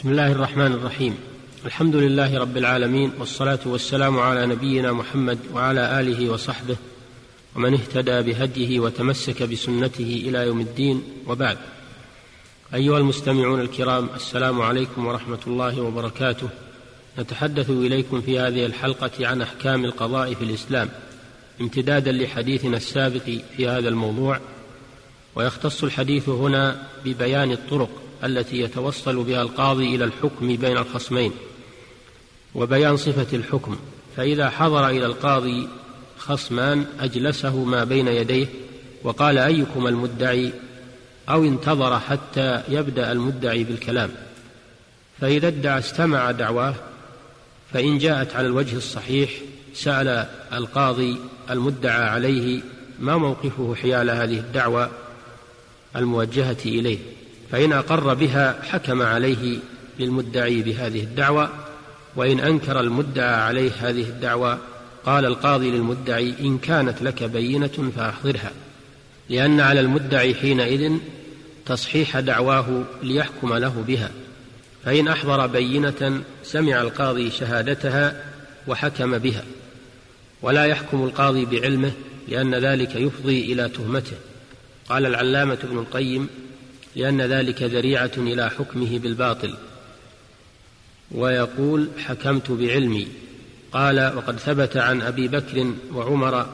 بسم الله الرحمن الرحيم. الحمد لله رب العالمين والصلاة والسلام على نبينا محمد وعلى آله وصحبه ومن اهتدى بهديه وتمسك بسنته إلى يوم الدين وبعد. أيها المستمعون الكرام السلام عليكم ورحمة الله وبركاته. نتحدث إليكم في هذه الحلقة عن أحكام القضاء في الإسلام امتدادا لحديثنا السابق في هذا الموضوع ويختص الحديث هنا ببيان الطرق التي يتوصل بها القاضي إلى الحكم بين الخصمين وبيان صفة الحكم فإذا حضر إلى القاضي خصمان أجلسه ما بين يديه وقال أيكم المدعي أو انتظر حتى يبدأ المدعي بالكلام. فإذا ادعى استمع دعواه فإن جاءت على الوجه الصحيح سأل القاضي المدعى عليه ما موقفه حيال هذه الدعوة الموجهة إليه. فإن أقر بها حكم عليه للمدعي بهذه الدعوة وإن أنكر المدعى عليه هذه الدعوة قال القاضي للمدعي إن كانت لك بينة فأحضرها لأن على المدعي حينئذ تصحيح دعواه ليحكم له بها فإن أحضر بينة سمع القاضي شهادتها وحكم بها ولا يحكم القاضي بعلمه لأن ذلك يفضي إلى تهمته. قال العلامة ابن القيم لأن ذلك ذريعة إلى حكمه بالباطل. ويقول حكمت بعلمي قال وقد ثبت عن أبي بكر وعمر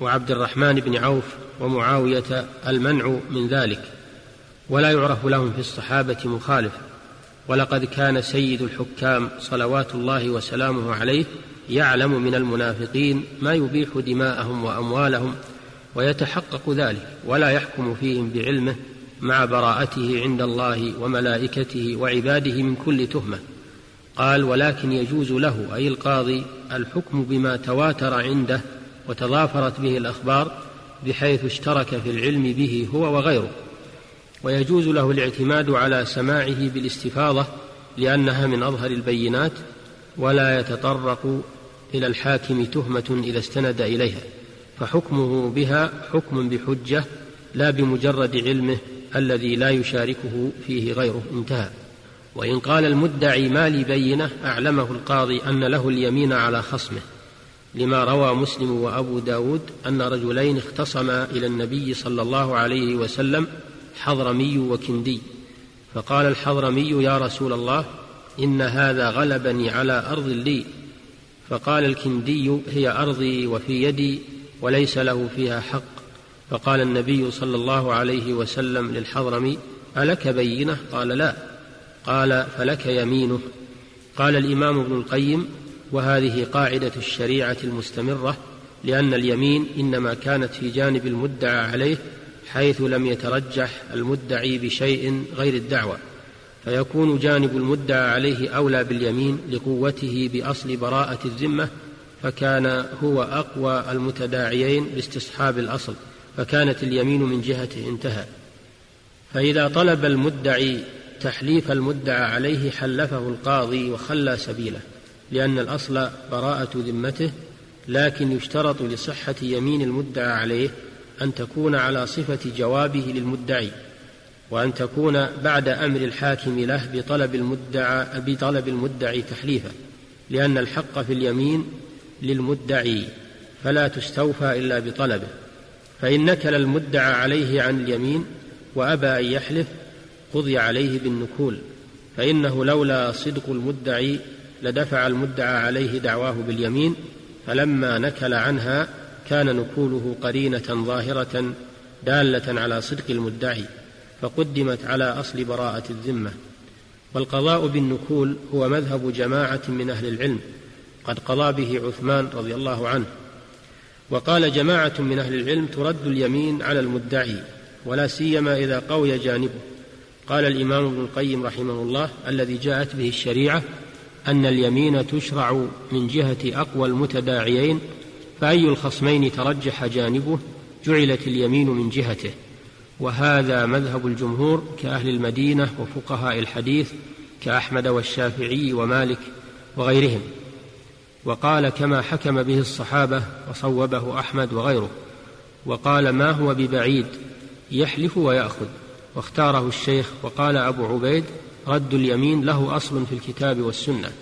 وعبد الرحمن بن عوف ومعاوية المنع من ذلك ولا يعرف لهم في الصحابة مخالف ولقد كان سيد الحكام صلوات الله وسلامه عليه يعلم من المنافقين ما يبيح دماءهم وأموالهم ويتحقق ذلك ولا يحكم فيهم بعلمه مع براءته عند الله وملائكته وعباده من كل تهمة. قال ولكن يجوز له أي القاضي الحكم بما تواتر عنده وتضافرت به الأخبار بحيث اشترك في العلم به هو وغيره. ويجوز له الاعتماد على سماعه بالاستفاضة لأنها من أظهر البينات ولا يتطرق إلى الحاكم تهمة إذا استند إليها. فحكمه بها حكم بحجة لا بمجرد علمه الذي لا يشاركه فيه غيره انتهى. وإن قال المدعي ما لي بينة أعلمه القاضي أن له اليمين على خصمه. لما روى مسلم وأبو داود أن رجلين اختصما إلى النبي صلى الله عليه وسلم حضرمي وكندي. فقال الحضرمي يا رسول الله إن هذا غلبني على أرض لي. فقال الكندي هي أرضي وفي يدي وليس له فيها حق. فقال النبي صلى الله عليه وسلم للحضرمي ألك بينة قال لا. قال فلك يمينه قال الإمام ابن القيم وهذه قاعدة الشريعة المستمرة لأن اليمين إنما كانت في جانب المدعى عليه حيث لم يترجح المدعي بشيء غير الدعوة فيكون جانب المدعى عليه أولى باليمين لقوته بأصل براءة الذمة فكان هو أقوى المتداعيين لاستصحاب الأصل. فكانت اليمين من جهته انتهى. فإذا طلب المدعي تحليف المدعى عليه حلفه القاضي وخلى سبيله لأن الأصل براءة ذمته لكن يشترط لصحة يمين المدعى عليه أن تكون على صفة جوابه للمدعي وأن تكون بعد أمر الحاكم له بطلب المدعى بطلب المدعي تحليفه لأن الحق في اليمين للمدعي فلا تستوفى إلا بطلبه. فإن نكل المدعى عليه عن اليمين وأبى أن يحلف قضي عليه بالنكول فإنه لولا صدق المدعي لدفع المدعى عليه دعواه باليمين فلما نكل عنها كان نكوله قرينة ظاهرة دالة على صدق المدعي فقدمت على أصل براءة الذمة. والقضاء بالنكول هو مذهب جماعة من أهل العلم قد قضى به عثمان رضي الله عنه. وقال جماعة من أهل العلم ترد اليمين على المدعي ولا سيما إذا قوي جانبه. قال الإمام ابن القيم رحمه الله الذي جاءت به الشريعة أن اليمين تشرع من جهة أقوى المتداعيين فأي الخصمين ترجح جانبه جعلت اليمين من جهته. وهذا مذهب الجمهور كأهل المدينة وفقهاء الحديث كأحمد والشافعي ومالك وغيرهم. وقال كما حكم به الصحابة وصوبه أحمد وغيره وقال ما هو ببعيد يحلف ويأخذ. واختاره الشيخ وقال أبو عبيد رد اليمين له أصل في الكتاب والسنة.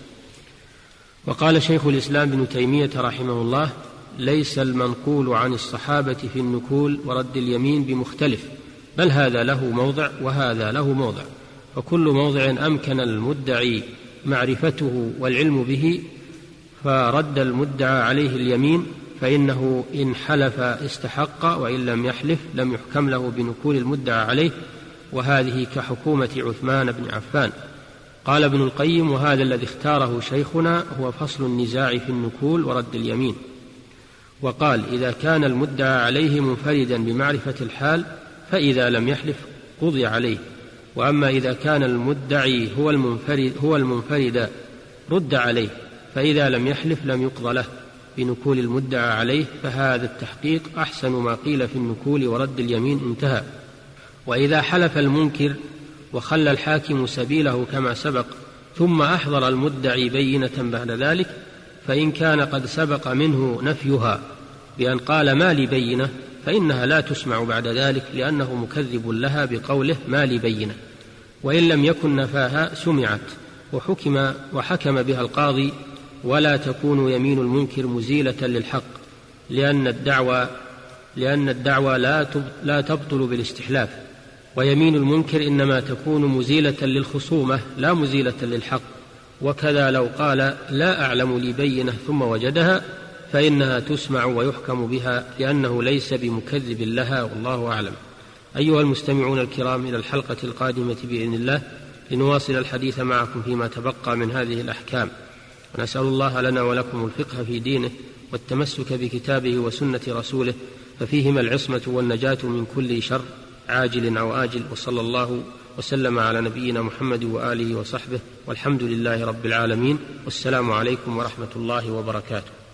وقال شيخ الإسلام ابن تيمية رحمه الله ليس المنقول عن الصحابة في النكول ورد اليمين بمختلف بل هذا له موضع وهذا له موضع. وكل موضع أمكن المدعي معرفته والعلم به فرد المدعى عليه اليمين فإنه إن حلف استحق وإن لم يحلف لم يحكم له بنكول المدعى عليه وهذه كحكومة عثمان بن عفان. قال ابن القيم وهذا الذي اختاره شيخنا هو فصل النزاع في النكول ورد اليمين. وقال إذا كان المدعى عليه منفردا بمعرفة الحال فإذا لم يحلف قضي عليه. وأما إذا كان المدعي هو المنفرد هو المنفرد رد عليه. فإذا لم يحلف لم يقضى له. بنكول المدعى عليه فهذا التحقيق أحسن ما قيل في النكول ورد اليمين انتهى. وإذا حلف المنكر وخلى الحاكم سبيله كما سبق ثم أحضر المدعي بينة بعد ذلك فإن كان قد سبق منه نفيها بأن قال ما لي بينة فإنها لا تسمع بعد ذلك لأنه مكذب لها بقوله ما لي بينة. وإن لم يكن نفاها سمعت وحكم وحكم بها القاضي ولا تكون يمين المنكر مزيلة للحق لأن الدعوى لأن الدعوى لا لا تبطل بالاستحلاف. ويمين المنكر إنما تكون مزيلة للخصومة لا مزيلة للحق. وكذا لو قال لا أعلم لي بينة ثم وجدها فإنها تسمع ويحكم بها لأنه ليس بمكذب لها والله أعلم. أيها المستمعون الكرام إلى الحلقة القادمة بإذن الله لنواصل الحديث معكم فيما تبقى من هذه الأحكام. ونسأل الله لنا ولكم الفقه في دينه والتمسك بكتابه وسنة رسوله ففيهما العصمة والنجاة من كل شر عاجل أو آجل وصلى الله وسلم على نبينا محمد وآله وصحبه والحمد لله رب العالمين والسلام عليكم ورحمة الله وبركاته.